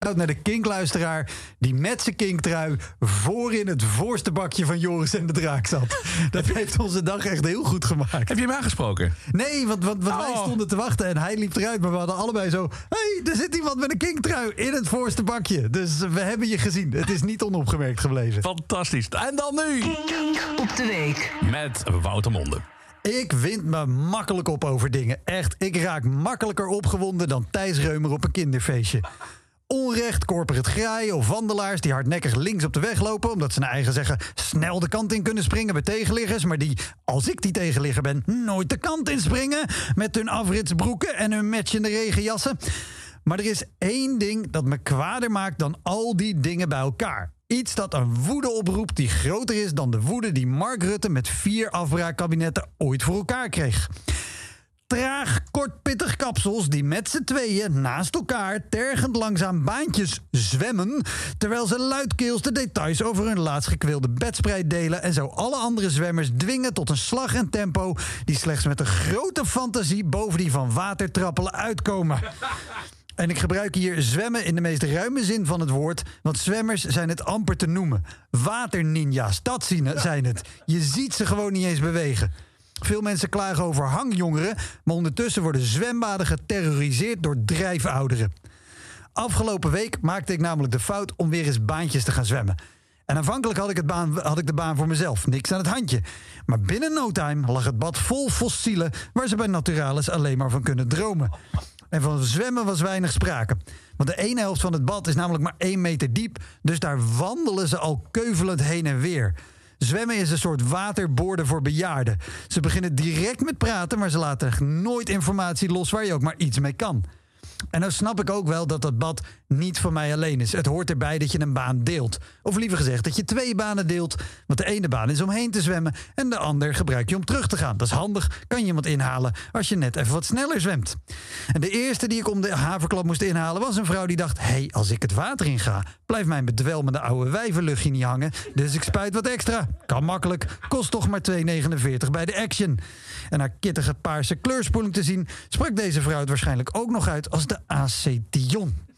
naar de kinkluisteraar die met zijn kinktrui voor in het voorste bakje van Joris en de Draak zat. Dat heeft onze dag echt heel goed gemaakt. Heb je hem aangesproken? Nee, want, want, want wij Oh. stonden te wachten en hij liep eruit. Maar we hadden allebei zo... Hé, hey, er zit iemand met een kinktrui in het voorste bakje. Dus we hebben je gezien. Het is niet onopgemerkt gebleven. Fantastisch. En dan nu Kink op de week. met Wouter Monde. Ik wind me makkelijk op over dingen. Echt, ik raak makkelijker opgewonden dan Thijs Reumer op een kinderfeestje. Onrecht, corporate graaien of wandelaars die hardnekkig links op de weg lopen... omdat ze naar eigen zeggen snel de kant in kunnen springen bij tegenliggers... maar die, als ik die tegenligger ben, nooit de kant in springen... met hun afritsbroeken en hun matchende regenjassen. Maar er is één ding dat me kwader maakt dan al die dingen bij elkaar. Iets dat een woede oproept die groter is dan de woede die Mark Rutte met vier afbraakkabinetten ooit voor elkaar kreeg. Traag, kort, pittig kapsels die met z'n tweeën naast elkaar tergend langzaam baantjes zwemmen. terwijl ze luidkeels de details over hun laatst gekweelde bedspreid delen. en zo alle andere zwemmers dwingen tot een slag en tempo. die slechts met een grote fantasie boven die van watertrappelen uitkomen. En ik gebruik hier zwemmen in de meest ruime zin van het woord, want zwemmers zijn het amper te noemen. Waterninja's, dat zijn het. Je ziet ze gewoon niet eens bewegen. Veel mensen klagen over hangjongeren, maar ondertussen worden zwembaden geterroriseerd door drijfouderen. Afgelopen week maakte ik namelijk de fout om weer eens baantjes te gaan zwemmen. En aanvankelijk had ik, het baan, had ik de baan voor mezelf, niks aan het handje. Maar binnen no time lag het bad vol fossielen... waar ze bij Naturalis alleen maar van kunnen dromen. En van zwemmen was weinig sprake. Want de ene helft van het bad is namelijk maar één meter diep... dus daar wandelen ze al keuvelend heen en weer... Zwemmen is een soort waterborden voor bejaarden. Ze beginnen direct met praten, maar ze laten nooit informatie los waar je ook maar iets mee kan. En nou snap ik ook wel dat dat bad niet van mij alleen is. Het hoort erbij dat je een baan deelt. Of liever gezegd dat je twee banen deelt. Want de ene baan is om heen te zwemmen en de ander gebruik je om terug te gaan. Dat is handig, kan je iemand inhalen als je net even wat sneller zwemt. En de eerste die ik om de haverklap moest inhalen was een vrouw die dacht... hé, hey, als ik het water in ga, blijft mijn bedwelmende oude wijvenluchtje niet hangen. Dus ik spuit wat extra. Kan makkelijk, kost toch maar 2,49 bij de Action. En haar kittige paarse kleurspoeling te zien... sprak deze vrouw het waarschijnlijk ook nog uit als de acetion.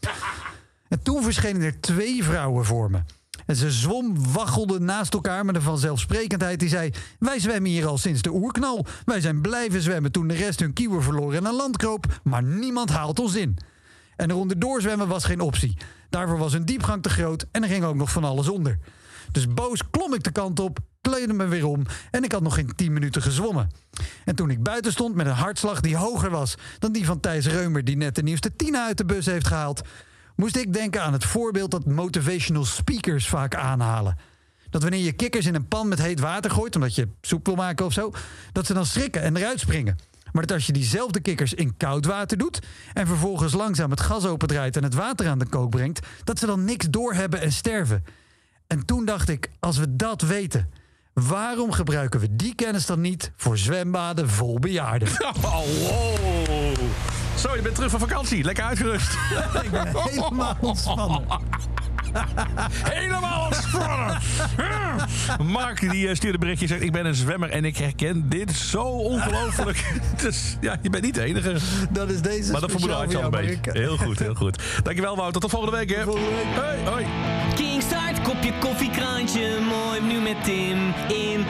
En toen verschenen er twee vrouwen voor me. En ze zwom, waggelde naast elkaar met een vanzelfsprekendheid die zei... wij zwemmen hier al sinds de oerknal. Wij zijn blijven zwemmen toen de rest hun kieuwen verloor en aan land kroop. Maar niemand haalt ons in. En er onderdoor zwemmen was geen optie. Daarvoor was hun diepgang te groot en er ging ook nog van alles onder. Dus boos klom ik de kant op, kleedde me weer om... en ik had nog geen 10 minuten gezwommen. En toen ik buiten stond met een hartslag die hoger was... dan die van Thijs Reumer die net de nieuwste Tina uit de bus heeft gehaald... moest ik denken aan het voorbeeld dat motivational speakers vaak aanhalen. Dat wanneer je kikkers in een pan met heet water gooit... omdat je soep wil maken of zo... dat ze dan schrikken en eruit springen. Maar dat als je diezelfde kikkers in koud water doet... en vervolgens langzaam het gas opendraait en het water aan de kook brengt... dat ze dan niks doorhebben en sterven. En toen dacht ik, als we dat weten... waarom gebruiken we die kennis dan niet voor zwembaden vol bejaarden? Oh. Zo, je bent terug van vakantie. Lekker uitgerust. ik ben helemaal ontspannen. Helemaal ontspannen. Mark die eh, stuurde een berichtje zegt... ik ben een zwemmer en ik herken dit zo ongelooflijk. dus ja, je bent niet de enige. Dat is deze Maar dat vermoeden had je al een beetje. Mark. Heel goed, heel goed. Dankjewel Wouter. Tot volgende week hè. volgende week. Hoi, hoi. Kingstart, kopje koffie, krantje, mooi nu met Tim. In